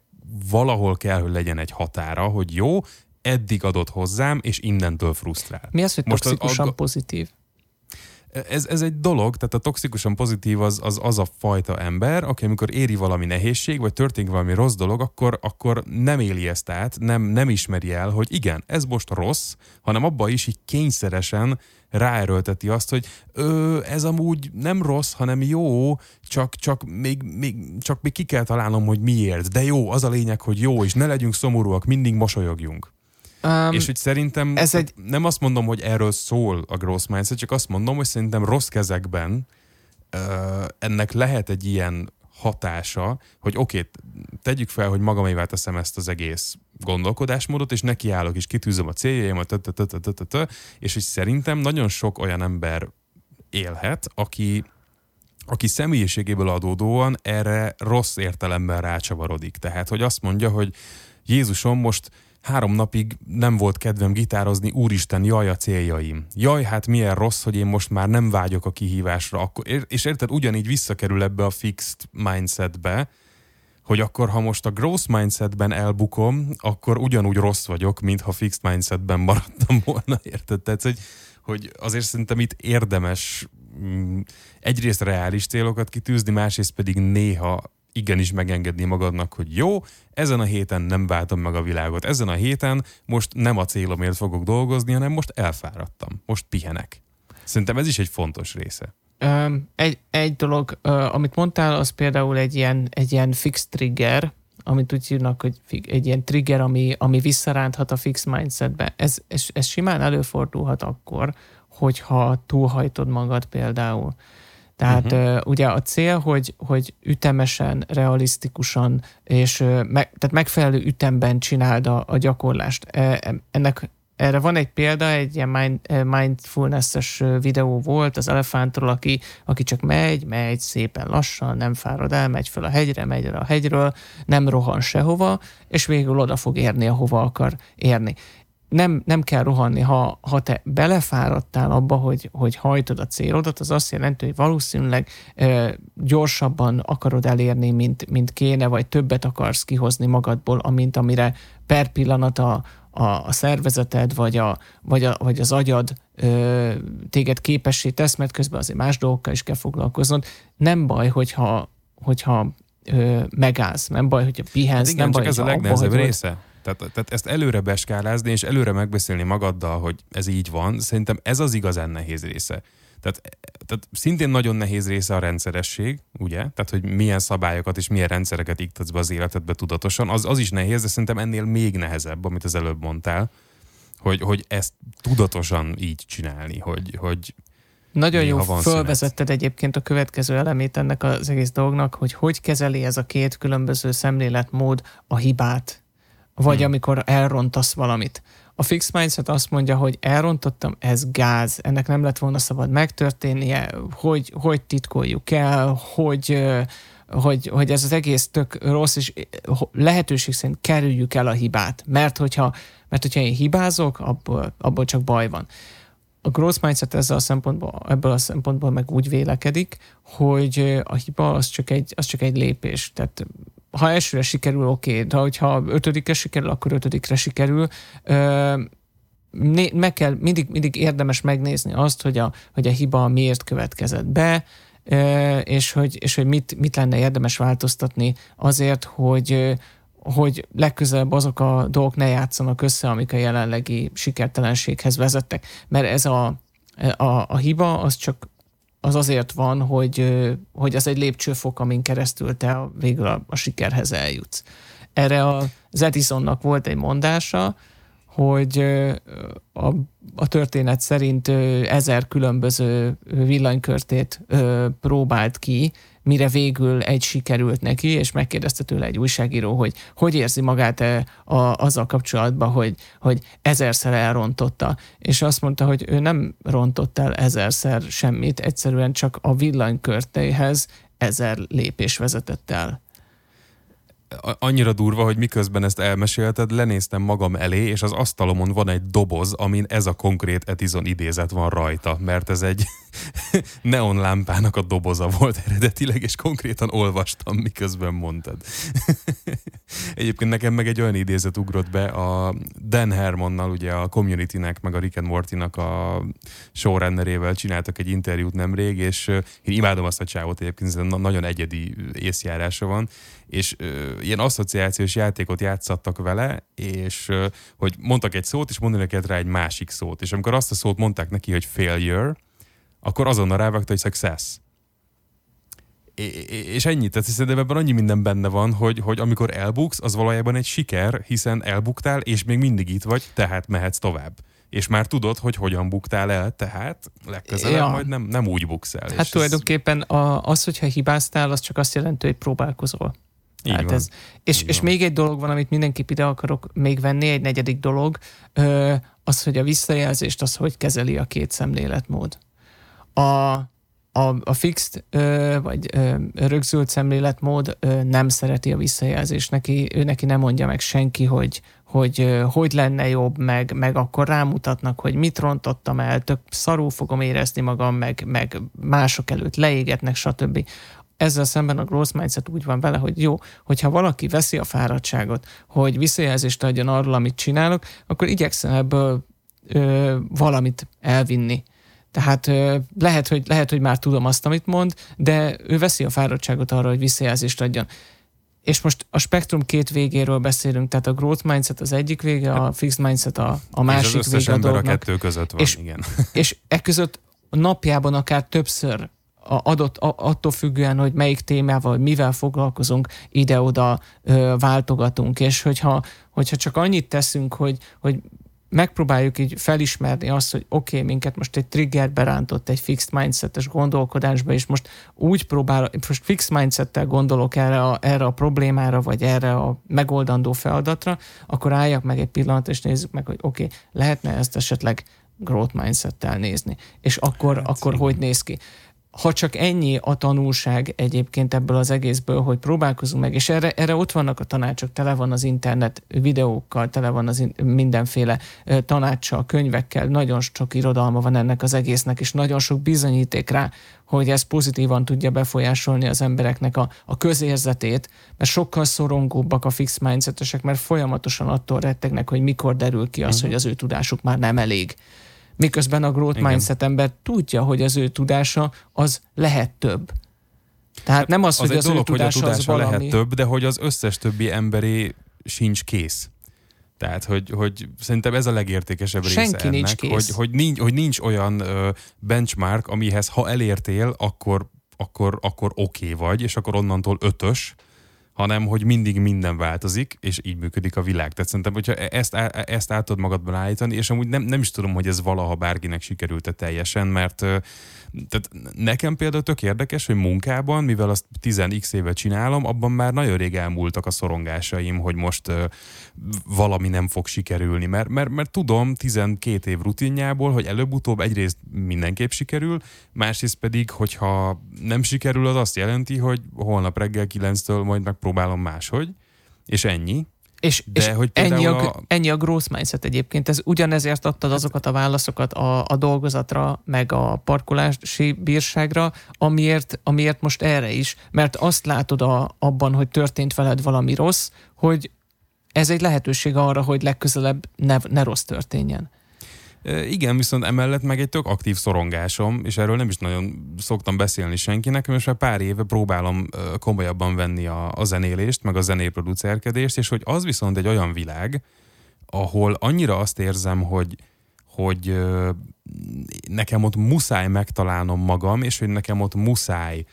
valahol kell, hogy legyen egy határa, hogy jó, eddig adott hozzám, és innentől frusztrál. Mi az, hogy Most toxikusan az, a, pozitív? Ez, ez egy dolog, tehát a toxikusan pozitív az, az az a fajta ember, aki amikor éri valami nehézség, vagy történik valami rossz dolog, akkor, akkor nem éli ezt át, nem, nem ismeri el, hogy igen, ez most rossz, hanem abba is így kényszeresen ráerőlteti azt, hogy ö, ez amúgy nem rossz, hanem jó, csak, csak, még, még, csak még ki kell találnom, hogy miért. De jó, az a lényeg, hogy jó, és ne legyünk szomorúak, mindig mosolyogjunk. Um, és hogy szerintem ez egy... nem azt mondom, hogy erről szól a growth mindset, csak azt mondom, hogy szerintem rossz kezekben uh, ennek lehet egy ilyen hatása, hogy oké, okay, tegyük fel, hogy magamévá teszem ezt az egész gondolkodásmódot, és nekiállok, és kitűzöm a céljaimat, és hogy szerintem nagyon sok olyan ember élhet, aki, aki személyiségéből adódóan erre rossz értelemben rácsavarodik. Tehát, hogy azt mondja, hogy Jézusom, most három napig nem volt kedvem gitározni, úristen, jaj a céljaim. Jaj, hát milyen rossz, hogy én most már nem vágyok a kihívásra. Akkor, és érted, ugyanígy visszakerül ebbe a fixed mindsetbe, hogy akkor ha most a growth mindsetben elbukom, akkor ugyanúgy rossz vagyok, mintha fixed mindsetben maradtam volna, [LAUGHS] érted? Tehát, hogy, hogy azért szerintem itt érdemes mm, egyrészt reális célokat kitűzni, másrészt pedig néha igenis megengedni magadnak, hogy jó, ezen a héten nem váltom meg a világot, ezen a héten most nem a célomért fogok dolgozni, hanem most elfáradtam, most pihenek. Szerintem ez is egy fontos része. Egy, egy dolog, amit mondtál, az például egy ilyen, egy ilyen fix trigger, amit úgy hívnak, hogy egy ilyen trigger, ami, ami visszaránthat a fix mindsetbe. Ez, ez, ez simán előfordulhat akkor, hogyha túlhajtod magad például. Tehát uh-huh. uh, ugye a cél, hogy, hogy ütemesen, realisztikusan és meg, tehát megfelelő ütemben csináld a, a gyakorlást. E, ennek erre van egy példa, egy ilyen mind, mindfulness-es videó volt az elefántról, aki, aki csak megy, megy szépen lassan, nem fárad el, megy fel a hegyre, megy el a hegyről, nem rohan sehova, és végül oda fog érni, ahova akar érni nem, nem kell rohanni, ha, ha te belefáradtál abba, hogy, hogy hajtod a célodat, az azt jelenti, hogy valószínűleg e, gyorsabban akarod elérni, mint, mint kéne, vagy többet akarsz kihozni magadból, amint amire per pillanat a, a, a szervezeted, vagy, a, vagy, a, vagy az agyad ö, téged képessé tesz, mert közben azért más dolgokkal is kell foglalkoznod. Nem baj, hogyha, hogyha ö, megállsz, nem baj, hogyha pihensz, hát igen, nem csak baj, ez a legnehezebb része. Tehát, tehát ezt előre beskálázni, és előre megbeszélni magaddal, hogy ez így van, szerintem ez az igazán nehéz része. Tehát, tehát szintén nagyon nehéz része a rendszeresség, ugye? Tehát, hogy milyen szabályokat és milyen rendszereket iktatsz be az életedbe tudatosan, az, az is nehéz, de szerintem ennél még nehezebb, amit az előbb mondtál, hogy, hogy ezt tudatosan így csinálni, hogy, hogy nagyon jó fölvezetted egyébként a következő elemét ennek az egész dolognak, hogy hogy kezeli ez a két különböző szemléletmód a hibát, vagy hmm. amikor elrontasz valamit. A fix mindset azt mondja, hogy elrontottam, ez gáz, ennek nem lett volna szabad megtörténnie, hogy, hogy titkoljuk el, hogy, hogy, hogy ez az egész tök rossz, és lehetőség szerint kerüljük el a hibát, mert hogyha, mert hogyha én hibázok, abból, abból csak baj van. A growth mindset ezzel a szempontból, ebből a szempontból meg úgy vélekedik, hogy a hiba az csak egy, az csak egy lépés. Tehát ha elsőre sikerül, oké, de hogyha ötödikre sikerül, akkor ötödikre sikerül. Ö, meg kell, mindig, mindig érdemes megnézni azt, hogy a, hogy a hiba miért következett be, és hogy, és hogy mit, mit lenne érdemes változtatni azért, hogy, hogy legközelebb azok a dolgok ne játszanak össze, amik a jelenlegi sikertelenséghez vezettek. Mert ez a, a, a hiba az csak az azért van, hogy, hogy az egy lépcsőfok, amin keresztül te végül a, a sikerhez eljutsz. Erre az Edisonnak volt egy mondása, hogy a, a történet szerint ezer különböző villanykörtét próbált ki, mire végül egy sikerült neki, és megkérdezte tőle egy újságíró, hogy hogy érzi magát -e a, azzal kapcsolatban, hogy, hogy ezerszer elrontotta. És azt mondta, hogy ő nem rontott el ezerszer semmit, egyszerűen csak a villanykörtéhez ezer lépés vezetett el annyira durva, hogy miközben ezt elmesélted, lenéztem magam elé, és az asztalomon van egy doboz, amin ez a konkrét Etizon idézet van rajta, mert ez egy [LAUGHS] neonlámpának a doboza volt eredetileg, és konkrétan olvastam, miközben mondtad. [LAUGHS] Egyébként nekem meg egy olyan idézet ugrott be, a Dan Hermonnal, ugye a Community-nek, meg a Rick and Morty-nak a showrunnerével csináltak egy interjút nemrég, és én imádom azt a csávot egyébként, nagyon egyedi észjárása van, és ö, ilyen asszociációs játékot játszattak vele, és ö, hogy mondtak egy szót, és mondani kellett rá egy másik szót. És amikor azt a szót mondták neki, hogy failure, akkor azonnal rávágta, hogy success. És ennyit, tehát szerintem ebben annyi minden benne van, hogy, hogy amikor elbuksz, az valójában egy siker, hiszen elbuktál, és még mindig itt vagy, tehát mehetsz tovább. És már tudod, hogy hogyan buktál el, tehát legközelebb ja. majd nem, nem úgy buksz el. Hát tulajdonképpen ez... a, az, hogyha hibáztál, az csak azt jelenti, hogy próbálkozol. Hát ez, és, és még egy dolog van, amit mindenképp ide akarok még venni, egy negyedik dolog, az, hogy a visszajelzést az hogy kezeli a két szemléletmód. A, a, a fixed ö, vagy ö, rögzült szemléletmód ö, nem szereti a visszajelzést. Neki, ő neki nem mondja meg senki, hogy hogy ö, hogy lenne jobb, meg, meg akkor rámutatnak, hogy mit rontottam el, tök szarul fogom érezni magam, meg, meg mások előtt leégetnek, stb. Ezzel szemben a growth mindset úgy van vele, hogy jó, hogyha valaki veszi a fáradtságot, hogy visszajelzést adjon arról, amit csinálok, akkor igyekszem ebből ö, valamit elvinni tehát lehet hogy, lehet, hogy már tudom azt, amit mond, de ő veszi a fáradtságot arra, hogy visszajelzést adjon. És most a spektrum két végéről beszélünk, tehát a growth mindset az egyik vége, a fixed mindset a, a másik és az vége a dolognak. a kettő között van, És- igen. És e között napjában akár többször adott attól függően, hogy melyik témával, mivel foglalkozunk, ide-oda váltogatunk, és hogyha, hogyha csak annyit teszünk, hogy, hogy megpróbáljuk így felismerni azt, hogy oké, okay, minket most egy trigger berántott egy fixed mindsetes gondolkodásba, és most úgy próbál, most fixed mindsettel gondolok erre a, erre a problémára, vagy erre a megoldandó feladatra, akkor álljak meg egy pillanat, és nézzük meg, hogy oké, okay, lehetne ezt esetleg growth mindsettel nézni. És akkor, hát, akkor hogy néz ki? Ha csak ennyi a tanulság egyébként ebből az egészből, hogy próbálkozunk meg, és erre, erre ott vannak a tanácsok, tele van az internet videókkal, tele van az in, mindenféle tanácssal, könyvekkel, nagyon sok irodalma van ennek az egésznek, és nagyon sok bizonyíték rá, hogy ez pozitívan tudja befolyásolni az embereknek a, a közérzetét, mert sokkal szorongóbbak a fix mindsetesek, mert folyamatosan attól rettegnek, hogy mikor derül ki az, uh-huh. hogy az ő tudásuk már nem elég. Miközben a growth Igen. mindset ember tudja, hogy az ő tudása az lehet több. Tehát nem az, az hogy az dolog, ő hogy a tudása az tudása valami. lehet több, de hogy az összes többi emberé sincs kész. Tehát, hogy, hogy szerintem ez a legértékesebb része Senki ennek, nincs kész. Hogy, hogy, nincs, hogy nincs olyan ö, benchmark, amihez ha elértél, akkor, akkor, akkor oké okay vagy, és akkor onnantól ötös, hanem hogy mindig minden változik, és így működik a világ. Tehát szerintem, hogyha ezt, á- ezt át tudod magadban állítani, és amúgy nem, nem is tudom, hogy ez valaha bárkinek sikerült-e teljesen, mert tehát nekem például tök érdekes, hogy munkában, mivel azt 10x éve csinálom, abban már nagyon rég elmúltak a szorongásaim, hogy most valami nem fog sikerülni, mert, mert, mert tudom 12 év rutinjából, hogy előbb-utóbb egyrészt mindenképp sikerül, másrészt pedig, hogyha nem sikerül, az azt jelenti, hogy holnap reggel 9-től majd megpróbálom máshogy, és ennyi. És, De és hogy ennyi, a, a- ennyi a growth mindset egyébként. Ez ugyanezért adtad azokat a válaszokat a, a dolgozatra, meg a parkolási bírságra, amiért, amiért most erre is. Mert azt látod a, abban, hogy történt veled valami rossz, hogy ez egy lehetőség arra, hogy legközelebb ne, ne rossz történjen. Igen, viszont emellett meg egy tök aktív szorongásom, és erről nem is nagyon szoktam beszélni senkinek, most már pár éve próbálom komolyabban venni a, a zenélést, meg a zenéproducerkedést, és hogy az viszont egy olyan világ, ahol annyira azt érzem, hogy, hogy nekem ott muszáj megtalálnom magam, és hogy nekem ott muszáj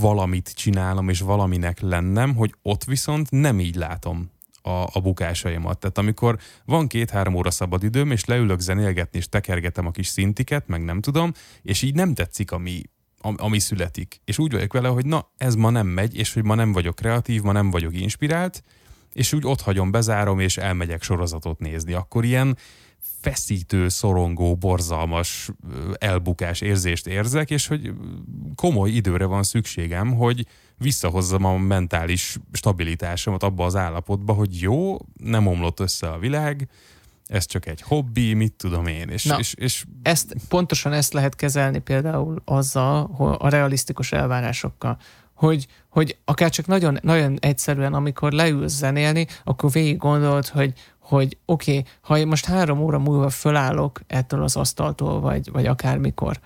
valamit csinálnom, és valaminek lennem, hogy ott viszont nem így látom a, a bukásaimat. Tehát amikor van két-három óra szabad időm, és leülök zenélgetni, és tekergetem a kis szintiket, meg nem tudom, és így nem tetszik, ami, am- ami születik. És úgy vagyok vele, hogy na, ez ma nem megy, és hogy ma nem vagyok kreatív, ma nem vagyok inspirált, és úgy ott hagyom, bezárom, és elmegyek sorozatot nézni. Akkor ilyen feszítő, szorongó, borzalmas elbukás érzést érzek, és hogy komoly időre van szükségem, hogy visszahozzam a mentális stabilitásomat abba az állapotba, hogy jó, nem omlott össze a világ, ez csak egy hobbi, mit tudom én, és, Na. és, és Ezt, pontosan ezt lehet kezelni például azzal, a realisztikus elvárásokkal, hogy, hogy akár csak nagyon, nagyon egyszerűen, amikor leülsz zenélni, akkor végig gondolod, hogy, hogy oké, okay, ha én most három óra múlva fölállok ettől az asztaltól, vagy, vagy akármikor,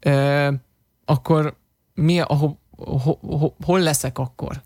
ö, akkor mi, a, ho, ho, ho, hol leszek akkor?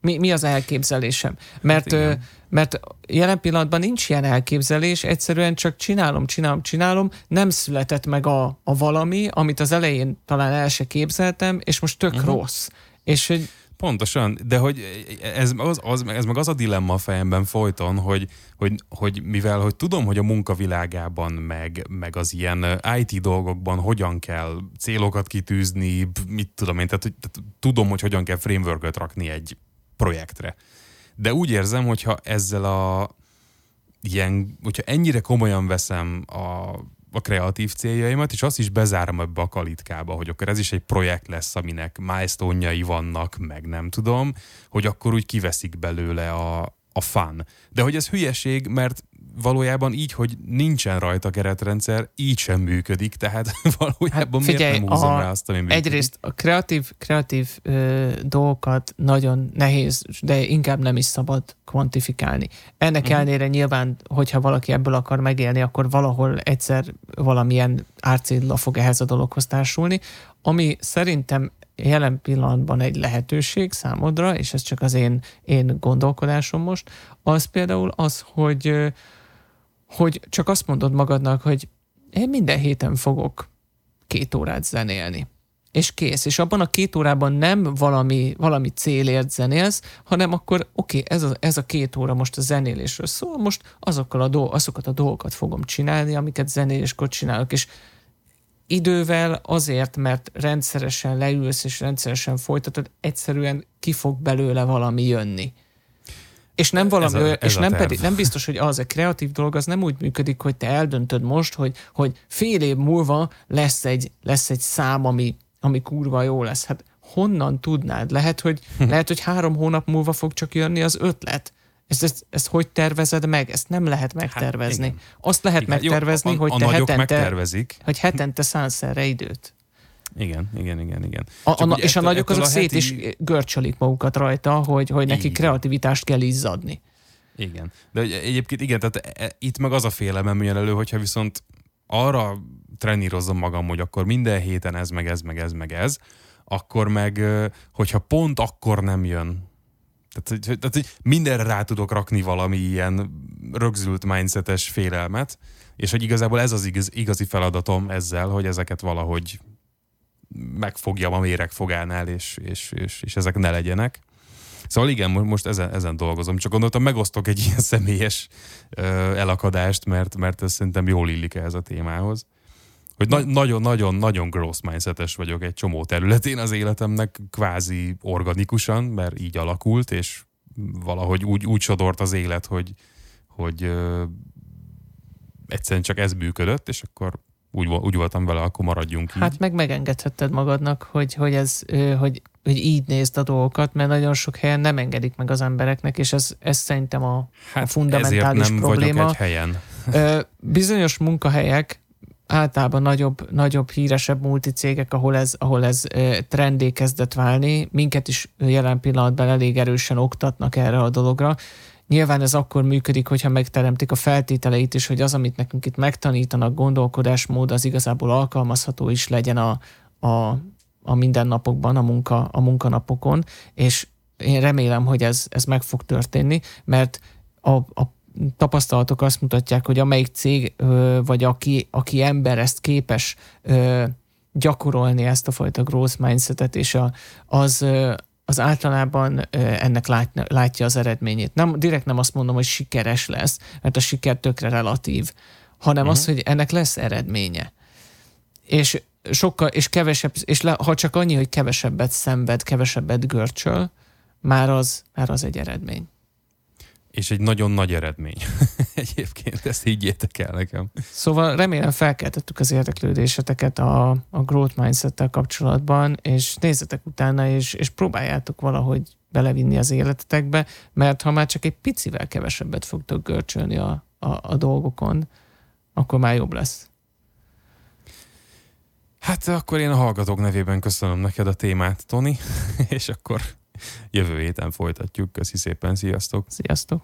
Mi, mi az elképzelésem? Mert, Hát igen. mert jelen pillanatban nincs ilyen elképzelés, egyszerűen csak csinálom, csinálom, csinálom, nem született meg a, a valami, amit az elején talán el se képzeltem, és most tök uh-huh. rossz. És hogy Pontosan, de hogy ez, az, az, ez meg az a dilemma a fejemben folyton, hogy, hogy, hogy mivel hogy tudom, hogy a munkavilágában, meg, meg az ilyen IT dolgokban hogyan kell célokat kitűzni, mit tudom én, tehát, tehát tudom, hogy hogyan kell frameworköt rakni egy projektre. De úgy érzem, hogyha ezzel a ilyen, hogyha ennyire komolyan veszem a, a kreatív céljaimat, és azt is bezárom ebbe a kalitkába, hogy akkor ez is egy projekt lesz, aminek milestone vannak, meg nem tudom, hogy akkor úgy kiveszik belőle a, a fun. De hogy ez hülyeség, mert valójában így, hogy nincsen rajta keretrendszer, így sem működik, tehát [LAUGHS] valójában hát figyelj, miért nem húzom a, rá azt, ami működik? Egyrészt a kreatív, kreatív ö, dolgokat nagyon nehéz, de inkább nem is szabad kvantifikálni. Ennek uh-huh. ellenére nyilván, hogyha valaki ebből akar megélni, akkor valahol egyszer valamilyen árcédla fog ehhez a dologhoz társulni, ami szerintem jelen pillanatban egy lehetőség számodra, és ez csak az én, én gondolkodásom most, az például az, hogy hogy csak azt mondod magadnak, hogy én minden héten fogok két órát zenélni. És kész. És abban a két órában nem valami, valami célért zenélsz, hanem akkor oké, okay, ez, a, ez a két óra most a zenélésről szól, most azokkal a dolg, azokat a dolgokat fogom csinálni, amiket zenéléskor csinálok, és idővel azért, mert rendszeresen leülsz és rendszeresen folytatod, egyszerűen ki fog belőle valami jönni. És nem valami, ez a, ez és nem pedig, nem biztos, hogy az a kreatív dolog, az nem úgy működik, hogy te eldöntöd most, hogy, hogy fél év múlva lesz egy, lesz egy szám, ami, ami kurva jó lesz. Hát honnan tudnád? Lehet, hogy, hm. lehet, hogy három hónap múlva fog csak jönni az ötlet. Ezt, ezt, ezt hogy tervezed meg? Ezt nem lehet hát megtervezni. Hát, Azt lehet igen. megtervezni, Jó, a, a, hogy te a hetente, megtervezik. hogy hetente szánsz erre időt. Igen, igen, igen, igen. A, a, és a nagyok azok szét heti... is görcsölik magukat rajta, hogy, hogy neki kreativitást kell izzadni. Igen. De egyébként igen, tehát e, e, itt meg az a félelem jön elő, hogyha viszont arra trenírozom magam, hogy akkor minden héten ez, meg ez, meg ez, meg ez, akkor meg, hogyha pont akkor nem jön, tehát, tehát hogy mindenre rá tudok rakni valami ilyen rögzült mindsetes félelmet, és hogy igazából ez az igaz, igazi feladatom ezzel, hogy ezeket valahogy megfogjam a méregfogánál, és, és, és, és ezek ne legyenek. Szóval igen, most ezen, ezen dolgozom. Csak gondoltam, megosztok egy [LAUGHS] ilyen személyes ö, elakadást, mert, mert ez szerintem jól illik ehhez a témához. Hogy nagyon-nagyon-nagyon gross mindsetes vagyok egy csomó területén az életemnek, kvázi organikusan, mert így alakult, és valahogy úgy, úgy sodort az élet, hogy, hogy ö, egyszerűen csak ez működött, és akkor úgy, úgy voltam vele, akkor maradjunk így. Hát meg megengedhetted magadnak, hogy, hogy, ez, hogy, hogy így nézd a dolgokat, mert nagyon sok helyen nem engedik meg az embereknek, és ez, ez szerintem a, hát a fundamentális ezért nem probléma. Egy helyen. Bizonyos munkahelyek általában nagyobb, nagyobb híresebb multicégek, ahol ez, ahol ez trendé kezdett válni. Minket is jelen pillanatban elég erősen oktatnak erre a dologra. Nyilván ez akkor működik, hogyha megteremtik a feltételeit is, hogy az, amit nekünk itt megtanítanak, gondolkodásmód, az igazából alkalmazható is legyen a, a, a mindennapokban, a, munka, a munkanapokon, és én remélem, hogy ez, ez meg fog történni, mert a, a tapasztalatok azt mutatják, hogy amelyik cég, vagy aki, aki ember ezt képes gyakorolni ezt a fajta growth mindsetet, és a, az, az általában ennek lát, látja az eredményét. Nem, direkt nem azt mondom, hogy sikeres lesz, mert a siker tökre relatív, hanem uh-huh. az, hogy ennek lesz eredménye. És sokkal, és kevesebb, és le, ha csak annyi, hogy kevesebbet szenved, kevesebbet görcsöl, már az, már az egy eredmény. És egy nagyon nagy eredmény. [LAUGHS] Egyébként ezt higgyétek el nekem. Szóval remélem felkeltettük az érdeklődéseteket a, a growth mindset kapcsolatban, és nézzetek utána, és, és próbáljátok valahogy belevinni az életetekbe, mert ha már csak egy picivel kevesebbet fogtok görcsölni a, a, a dolgokon, akkor már jobb lesz. Hát akkor én a hallgatók nevében köszönöm neked a témát, Toni, [LAUGHS] és akkor Jövő héten folytatjuk. Köszi szépen, sziasztok! Sziasztok!